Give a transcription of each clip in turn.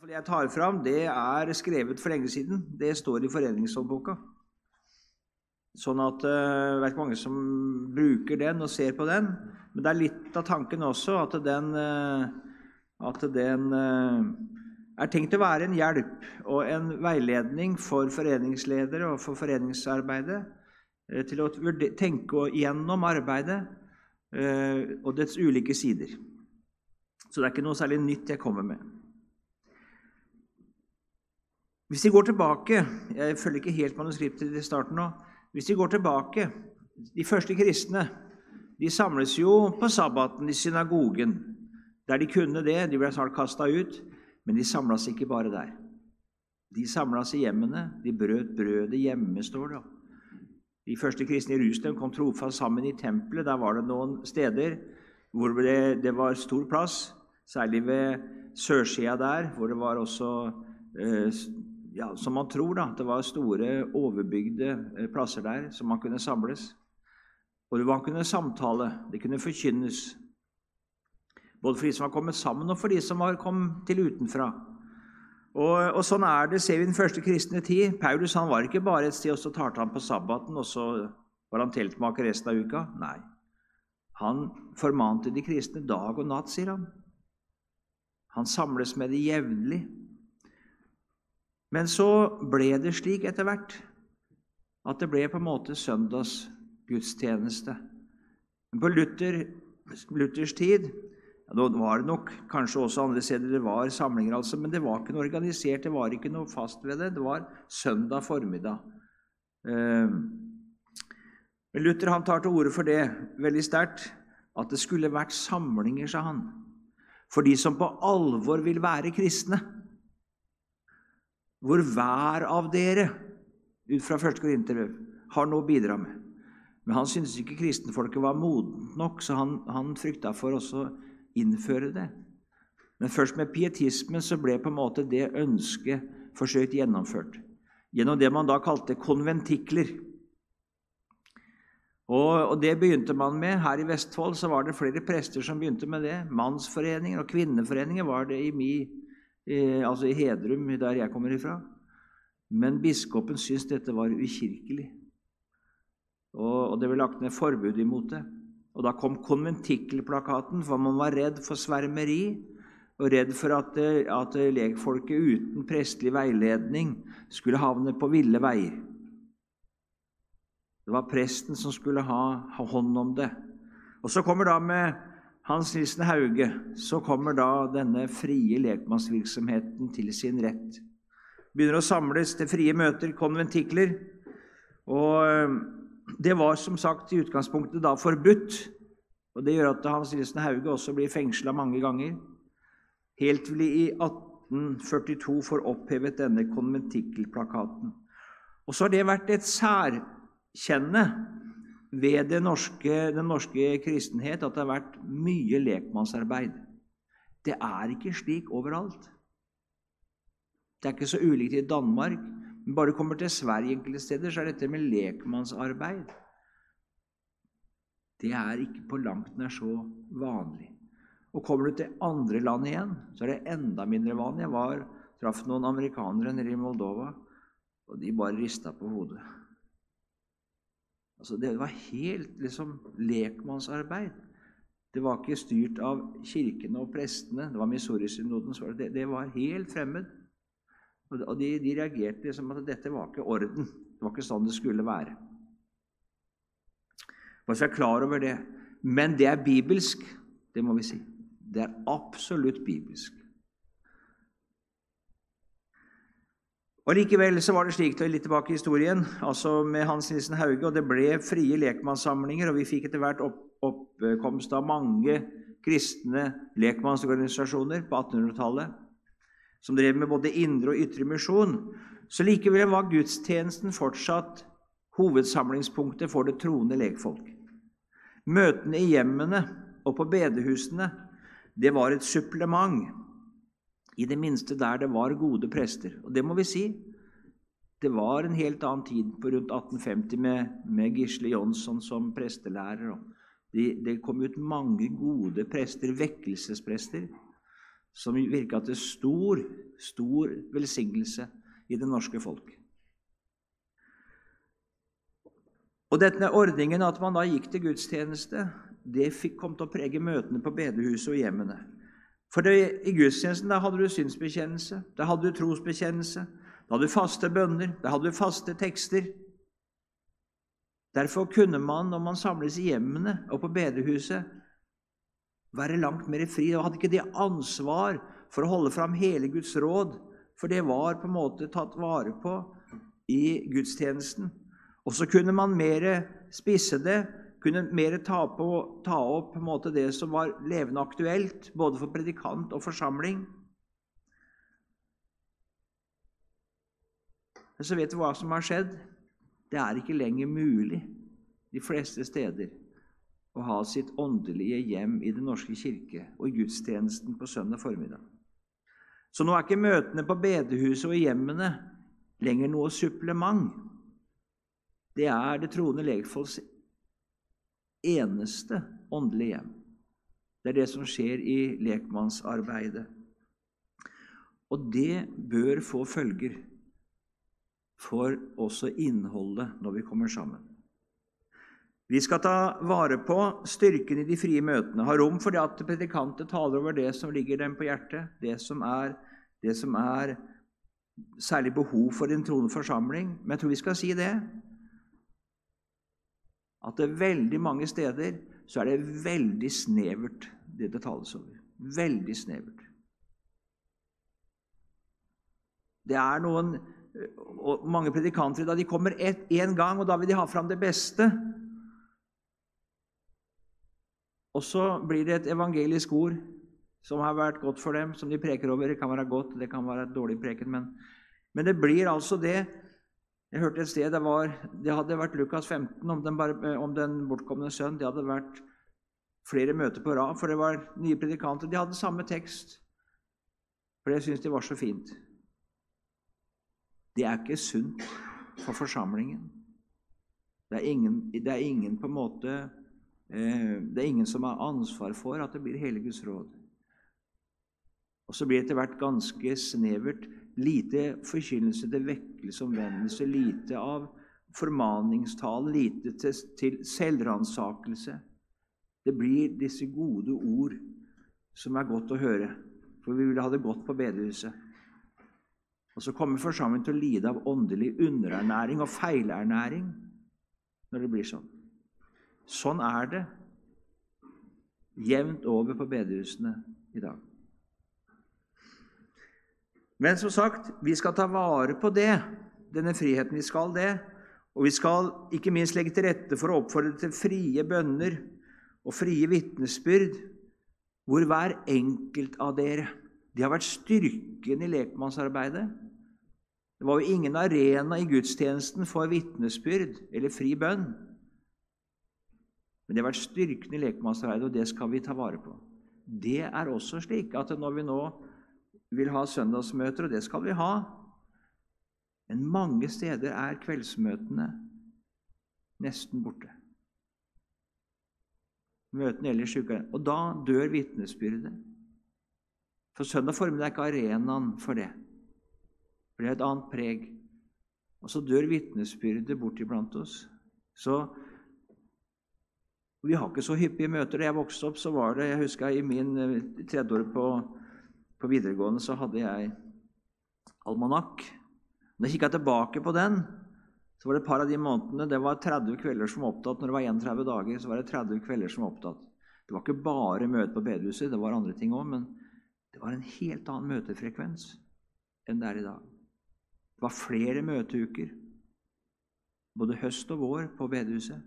iallfall jeg tar fram, det er skrevet for lenge siden. Det står i Foreningshåndboka. Sånn at det er ikke mange som bruker den og ser på den. Men det er litt av tanken også at den, eh, at den eh, er tenkt å være en hjelp og en veiledning for foreningsledere og for foreningsarbeidet til å tenke igjennom arbeidet og dets ulike sider. Så det er ikke noe særlig nytt jeg kommer med. Hvis de går tilbake Jeg følger ikke helt manuskriptet til starten nå. Hvis de går tilbake De første kristne de samles jo på sabbaten i synagogen, der de kunne det. De ble snart kasta ut, men de samlas ikke bare der. De samlas i hjemmene. De brøt brødet hjemme, står det. De første kristne i Jerusalem kom trofast sammen i tempelet. Der var det noen steder hvor det, var stor plass, særlig ved sørsida der, hvor det var også eh, ja, som man tror, da, det var store, overbygde eh, plasser der som man kunne samles. Og man kunne samtale, det kunne forkynnes. Både for de som var kommet sammen, og for de som var kommet til utenfra. Og, og, Sånn er det, ser vi den første kristne tid. Paulus han var ikke bare et sted, og så talte han på sabbaten, og så var han teltmaker resten av uka. Nei. Han formante de kristne dag og natt, sier han. Han samles med det jevnlig. Men så ble det slik etter hvert at det ble på en måte søndagsgudstjeneste. Men på Luther, Luthers tid ja, Da var det nok kanskje også andre steder det var samlinger, altså, men det var ikke noe organisert, det var ikke noe fast ved det. Det var søndag formiddag. Ehm, men Luther han tar til orde for det veldig sterkt, at det skulle vært samlinger, sa han, for de som på alvor vil være kristne hvor hver av dere ut fra første Korinterbrev har noe å bidra med. Men han syntes ikke kristenfolket var modent nok, så han, han frykta for også å innføre det. Men først med pietismen så ble på en måte det ønsket forsøkt gjennomført. Gjennom det man da kalte konventikler. Og, og, Det begynte man med. Her i Vestfold så var det flere prester som begynte med det. Mannsforeninger og kvinneforeninger var det i altså i Hedrum, der jeg kommer ifra. Men biskopen syntes dette var ukirkelig, og, det ble lagt ned forbud imot det. Og Da kom konventikkelplakaten, for man var redd for svermeri og redd for at, at lekfolket uten prestelig veiledning skulle havne på ville veier. Det var presten som skulle ha, ha hånd om det. Og Så kommer da med hans Nilsen Hauge, så kommer da denne frie lekmannsvirksomheten til sin rett. Begynner å samles til frie møter, konventikler. Og eh, det var som sagt i utgangspunktet da forbudt. Og Det gjør at Hans Nilsen Hauge også blir fengsla mange ganger. Helt til de i 1842 får opphevet denne konventikkelplakaten. Og så har det vært et særkjenne ved norske, den norske kristenhet at det har vært mye lekmannsarbeid. Det er ikke slik overalt. Det er ikke så ulikt i Danmark. Men bare kommer til Sverige enkelte steder, så er dette med lekmannsarbeid Det er ikke på langt nær så vanlig. Og kommer du til andre land igjen, så er det enda mindre vanlig. Jeg var, traff noen amerikanere nede i Moldova, og de bare rista på hodet. Altså, det var helt liksom lekmannsarbeid. Det var ikke styrt av kirkene og prestene. Det var Missouri-synoden. Det, det var helt fremmed. Og de, de reagerte liksom at dette var ikke orden. Det var ikke sånn det skulle være. Bare så jeg er klar over det. Men det er bibelsk, det må vi si. Det er absolutt bibelsk. Og Likevel så var det slik litt tilbake i historien, altså med Hans Nilsen Hauge, og det ble frie lekmannssamlinger, og vi fikk etter hvert opp, oppkomst av mange kristne lekmannsorganisasjoner på 1800-tallet som drev med både indre og ytre misjon. Så likevel var gudstjenesten fortsatt hovedsamlingspunktet for det troende lekfolk. Møtene i hjemmene og på bedehusene det var et supplement i det minste der det var gode prester. Og det må vi si. Det var en helt annen tid på rundt 1850 med, med Gisle Jonsson som prestelærer. Det de kom ut mange gode prester, vekkelsesprester, som virka til stor, stor velsignelse i det norske folk. Og denne ordningen at man da gikk til gudstjeneste, det fikk, kom til å prege møtene på bedehuset og hjemmene. For det, i gudstjenesten da hadde du synsbekjennelse, da hadde du trosbekjennelse, da hadde du faste bønner, da hadde du faste tekster. Derfor kunne man, når man samles i hjemmene og på bedehuset, være langt mer fri. Og hadde ikke de ansvar for å holde fram hele Guds råd, for det var på en måte tatt vare på i gudstjenesten. Og så kunne man mer spisse det, kunne mer ta, på, ta opp måte, det som var levende aktuelt, både for predikant og forsamling. Men så vet du hva som har skjedd. Det er ikke lenger mulig de fleste steder å ha sitt åndelige hjem i Den norske kirke og gudstjenesten på søndag formiddag. Så nå er ikke møtene på bedehuset og i hjemmene lenger noe supplement det er det troende lekfolks eneste åndelige hjem. Det er det som skjer i lekmannsarbeidet. Og det bør få følger for også innholdet når vi kommer sammen. Vi skal ta vare på styrken i de frie møtene, ha rom for det at predikanter taler over det som ligger dem på hjertet, det som er, det som er særlig behov for en troende forsamling. Men jeg tror vi skal si det at det er veldig mange steder så er det veldig snevert, det det tales over. Veldig snevert. Det er noen og Mange predikanter da de kommer én gang, og da vil de ha fram det beste. Og så blir det et evangelisk ord som har vært godt for dem, som de preker over. Det kan være godt, det kan være dårlig preken, men, men det blir altså det jeg hørte et sted det, var, det hadde vært Lukas 15 om den, om den bortkomne sønn. Det hadde vært flere møter på rad, for det var nye predikanter. De hadde samme tekst, for det syntes de var så fint. Det er ikke sunt for forsamlingen. Det er ingen, det er ingen på en måte eh, Det er ingen som har ansvar for at det blir hele Guds råd. Og så blir det etter hvert ganske snevert Lite forkynnelse til vekkelse omvendelse, lite av formaningstale, lite til, til selvransakelse. Det blir disse gode ord som er godt å høre, for vi ville ha det godt på bedehuset. Og så kommer forsamlingen til å lide av åndelig underernæring og feilernæring når det blir sånn. Sånn er det jevnt over på bedehusene i dag. Men som sagt, vi skal ta vare på det, denne friheten. Vi skal det. Og vi skal ikke minst legge til rette for å oppfordre til frie bønner og frie vitnesbyrd, hvor hver enkelt av dere Det har vært styrken i lekmannsarbeidet. Det var jo ingen arena i gudstjenesten for vitnesbyrd eller fri bønn. Men det har vært styrken i lekmannsarbeidet, og det skal vi ta vare på. Det er også slik at når vi nå vil ha søndagsmøter, og det skal vi ha. Men mange steder er kveldsmøtene nesten borte. Møtene ellers uka. Og da dør vitnesbyrdet. For søndag formiddag er ikke arenaen for det. For det er et annet preg. Og så dør vitnesbyrdet bort iblant oss. Så Vi har ikke så hyppige møter. Da jeg vokste opp, så var det Jeg husker i min tredjeår tredje år på på videregående så hadde jeg almanakk. Når jeg kikka tilbake på den, så var det et par av de månedene det var 30 kvelder som var opptatt. Når det var 31 dager, så var det 30 kvelder som var opptatt. Det var ikke bare møte på bedehuset, det var andre ting òg, men det var en helt annen møtefrekvens enn det er i dag. Det var flere møteuker, både høst og vår, på bedehuset.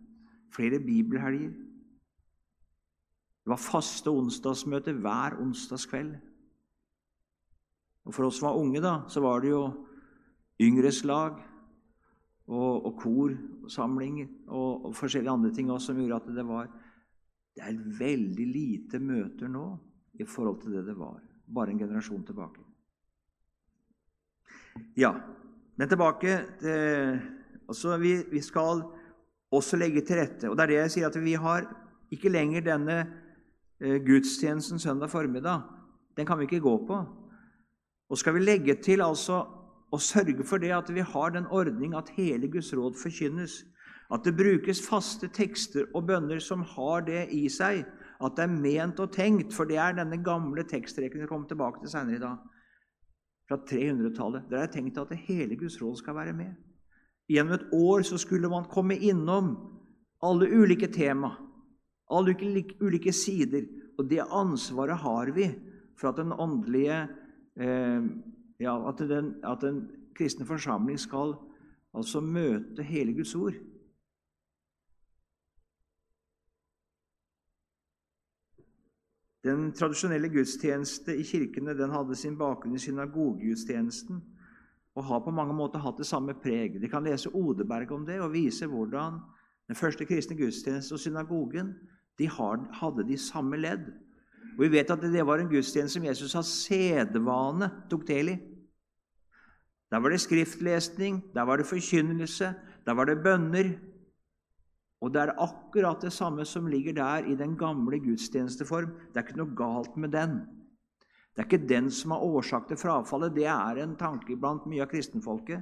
Flere bibelhelger. Det var faste onsdagsmøter hver onsdagskveld. Og For oss som var unge, da, så var det jo yngreslag og, og korsamlinger og, og, forskjellige andre ting også som gjorde at det var Det er veldig lite møter nå i forhold til det det var bare en generasjon tilbake. Ja, men tilbake til altså vi, vi skal også legge til rette. Og det er det jeg sier, at vi har ikke lenger denne eh, gudstjenesten søndag formiddag Den kan vi ikke gå på. Og skal vi legge til altså å sørge for det at vi har den ordning at hele Guds råd forkynnes, at det brukes faste tekster og bønner som har det i seg, at det er ment og tenkt, for det er denne gamle tekstreken vi kommer tilbake til senere i dag, fra 300-tallet. Der er tenkt at det hele Guds råd skal være med. Gjennom et år så skulle man komme innom alle ulike tema, alle ulike, sider. Og det ansvaret har vi for at den åndelige ja, at, den, at den kristne forsamling skal altså møte hele Guds ord. Den tradisjonelle gudstjeneste i kirkene den hadde sin bakgrunn i synagogegudstjenesten og har på mange måter hatt det samme preg. De kan lese Odeberg om det og vise hvordan den første kristne gudstjeneste og synagogen de hadde de samme ledd. Og Vi vet at det var en gudstjeneste som Jesus av sedvane tok del i. Der var det skriftlesning, der var det forkynnelse, der var det bønner. Og det er akkurat det samme som ligger der i den gamle gudstjenesteform. Det er ikke noe galt med den. Det er ikke den som er årsak til frafallet. Det er en tanke blant mye av kristenfolket.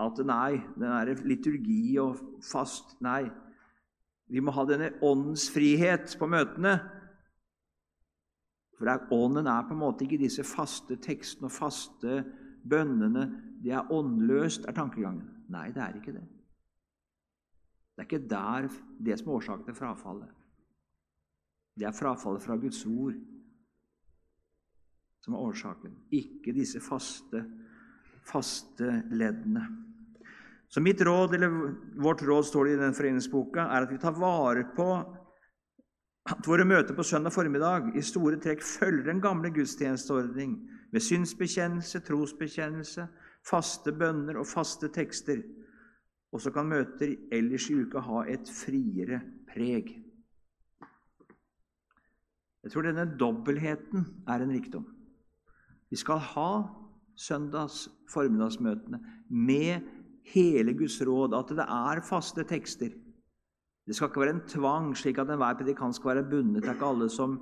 At nei, den er liturgi og fast Nei. Vi må ha denne åndens frihet på møtene. For er, ånden er på en måte ikke disse faste tekstene og faste bønnene. Det er åndløst, er tankegangen. Nei, det er ikke det. Det er ikke der det som er årsaken til frafallet. Det er frafallet fra Guds ord som er årsaken, ikke disse faste, faste leddene. Så mitt råd, eller vårt råd, står det i den foreningsboka, er at vi tar vare på at våre møter på søndag formiddag i store trekk følger den gamle gudstjenesteordning med synsbekjennelse, trosbekjennelse, faste bønner og faste tekster. Og så kan møter ellers i uka ha et friere preg. Jeg tror denne dobbeltheten er en rikdom. Vi skal ha søndags formiddagsmøtene med hele Guds råd, at det er faste tekster. Det skal ikke være en tvang, slik at enhver predikant skal være bundet. Det er ikke alle som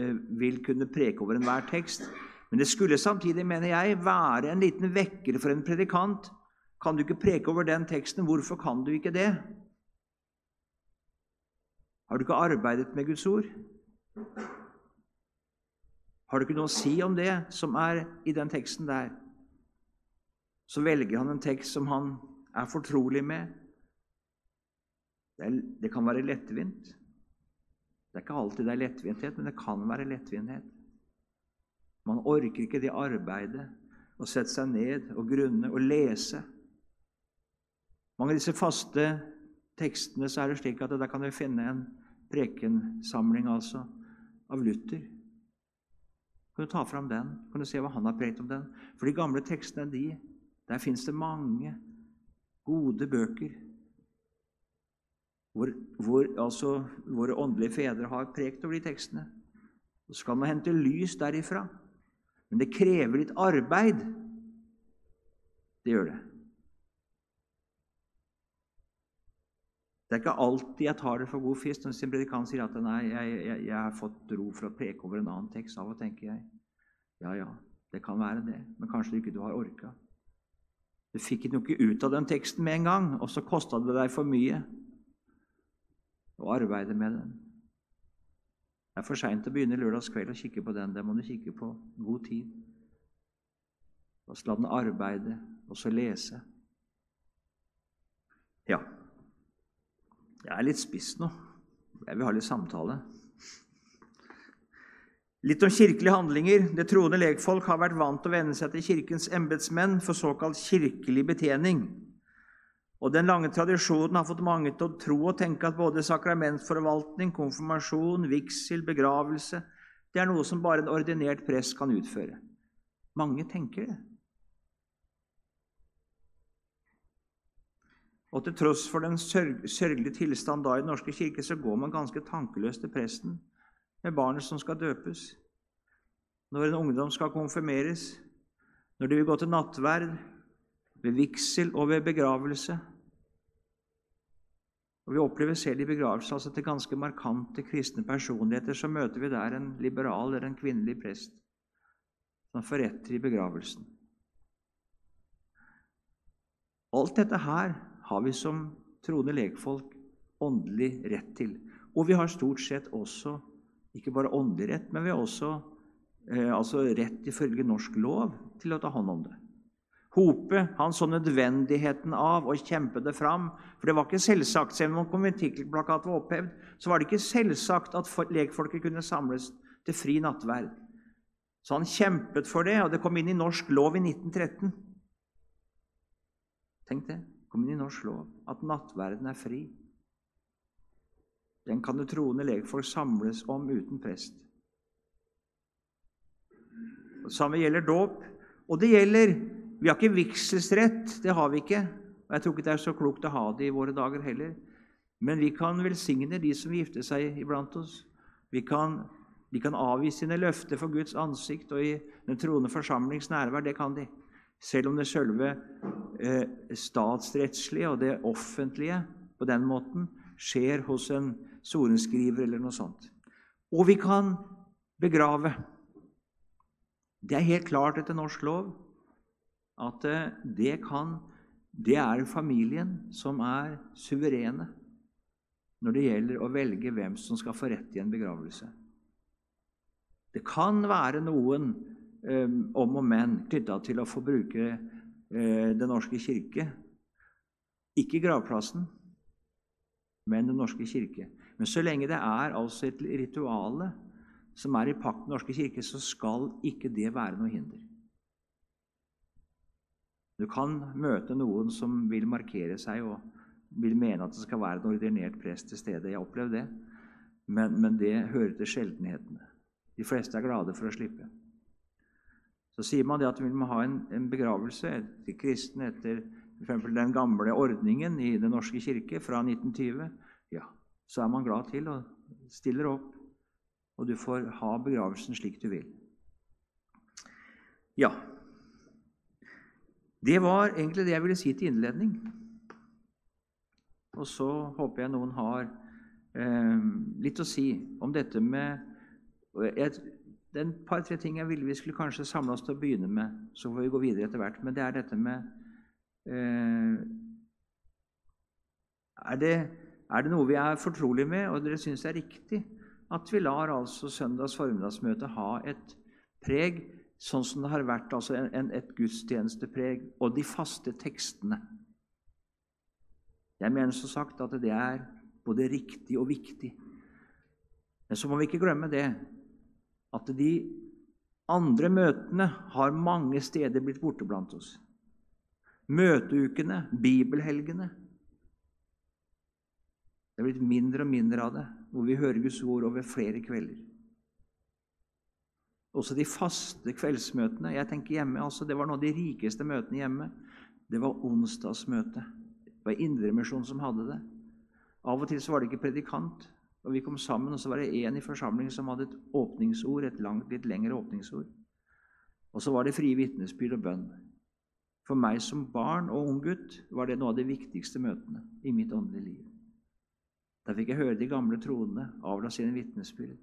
eh, vil kunne preke over enhver tekst. Men det skulle samtidig, mener jeg, være en liten vekker for en predikant. Kan du ikke preke over den teksten? Hvorfor kan du ikke det? Har du ikke arbeidet med Guds ord? Har du ikke noe å si om det som er i den teksten der? Så velger han en tekst som han er fortrolig med. Det, er, det kan være lettvint. Det er ikke alltid det er lettvinthet, men det kan være lettvinthet. Man orker ikke det arbeidet å sette seg ned og grunne og lese. Mange av disse faste tekstene så er det slik at der kan vi finne en prekensamling altså, av Luther. Kan du ta fram den? Kan du se hva han har prekt om den? For de gamle tekstene, de, der fins det mange gode bøker hvor, hvor altså, våre åndelige fedre har prekt over de tekstene. Så kan man hente lys derifra. Men det krever litt arbeid. Det gjør det. Det er ikke alltid jeg tar det for god fisk når sin predikant sier at nei, jeg, jeg, jeg, har fått ro for å preke over en annen tekst. Av og tenker jeg ja, ja, det kan være det, men kanskje ikke du har orka. Du fikk ikke noe ut av den teksten med en gang, og så kosta det deg for mye å arbeide med den. Det er for seint å begynne lørdagskveld å kikke på den. Det må du kikke på god tid. Og så la den arbeide, og så lese. Ja. Jeg er litt spiss nå. Jeg vil ha litt samtale. Litt om kirkelige handlinger. Det troende lekfolk har vært vant til å venne seg til Kirkens embetsmenn for såkalt kirkelig betjening. Og Den lange tradisjonen har fått mange til å tro og tenke at både sakramentforvaltning, konfirmasjon, vigsel, begravelse det er noe som bare en ordinert prest kan utføre. Mange tenker det. Og til tross for den sørgelige tilstand da i Den norske kirke, så går man ganske tankeløst til presten med barnet som skal døpes, når en ungdom skal konfirmeres, når de vil gå til nattverd, ved vigsel og ved begravelse. Og Vi opplever selv i begravelsen altså til ganske markante kristne personligheter. Så møter vi der en liberal eller en kvinnelig prest som forretter i begravelsen. Alt dette her har vi som troende lekfolk åndelig rett til. Og vi har stort sett også ikke bare åndelig rett, men vi har også eh, altså rett ifølge norsk lov til å ta hånd om det. Hope han så nødvendigheten av å kjempe det fram. For det var ikke selvsagt, selv om konventikkelplakaten var opphevd, så var det ikke selvsagt at lekfolket kunne samles til fri nattverd. Så han kjempet for det, og det kom inn i norsk lov i 1913. Tenk det. kom inn i norsk lov at nattverden er fri. Den kan det troende lekfolk samles om uten prest. Det samme gjelder dåp. Og det gjelder vi har ikke vigselsrett, det har vi ikke. Og jeg tror ikke det er så klokt å ha det i våre dager heller. Men vi kan velsigne de som gifter seg iblant oss. Vi kan, de kan avgi sine løfter for Guds ansikt og i den troende forsamlings nærvær. Det kan de. Selv om det selve eh, statsrettslige og det offentlige på den måten skjer hos en sorenskriver eller noe sånt. Og vi kan begrave. Det er helt klart etter norsk lov at eh, det, kan, det er familien som er suverene når det gjelder å velge hvem som skal få rett i en begravelse. Det kan være noen um, om og men knytta til å få bruke uh, Den norske kirke. Ikke gravplassen, men Den norske kirke. Men så lenge det er altså et rituale som er i pakt med Den norske kirke, så skal ikke det være noe hinder. Du kan møte noen som vil markere seg og vil mene at det skal være en ordinert prest til stede. Jeg har det, men, men, det hører til sjeldenhetene. De fleste er glade for å slippe. Så sier man det at vil man ha en, en begravelse til kristne etter f.eks. den gamle ordningen i Den norske kirke fra 1920, ja, så er man glad til og stiller opp, og du får ha begravelsen slik du vil. Ja, det var egentlig det jeg ville si til innledning. Og så håper jeg noen har eh, litt å si om dette med jeg, Det er et par-tre ting jeg ville vi skulle kanskje samle oss til å begynne med. Så får vi gå videre etter hvert. Men det er dette med eh, er, det, er, det, noe vi er fortrolige med, og dere syns er riktig at vi lar altså søndags formiddagsmøte ha et preg sånn som det har vært altså en, et gudstjenestepreg, og de faste tekstene. Jeg mener som sagt at det er både riktig og viktig. Men så må vi ikke glemme det at de andre møtene har mange steder blitt borte blant oss. Møteukene, bibelhelgene Det er blitt mindre og mindre av det, hvor vi hører Guds ord over flere kvelder. Også de faste kveldsmøtene. Jeg tenker hjemme, altså Det var noen av de rikeste møtene hjemme. Det var onsdagsmøte. Det var Indremisjonen som hadde det. Av og til så var det ikke predikant. og Vi kom sammen, og så var det én i forsamlingen som hadde et åpningsord, et langt, litt lengre åpningsord. Og så var det frie vitnesbyrd og bønn. For meg som barn og ung gutt var det noe av de viktigste møtene i mitt åndelige liv. Da fikk jeg høre de gamle troende avla sine vitnesbyrd.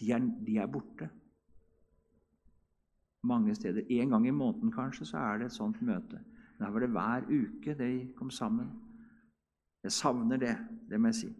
De er, de er borte. Mange steder. En gang i måneden kanskje så er det et sånt møte. Der var det hver uke de kom sammen. Jeg savner det, det må jeg si.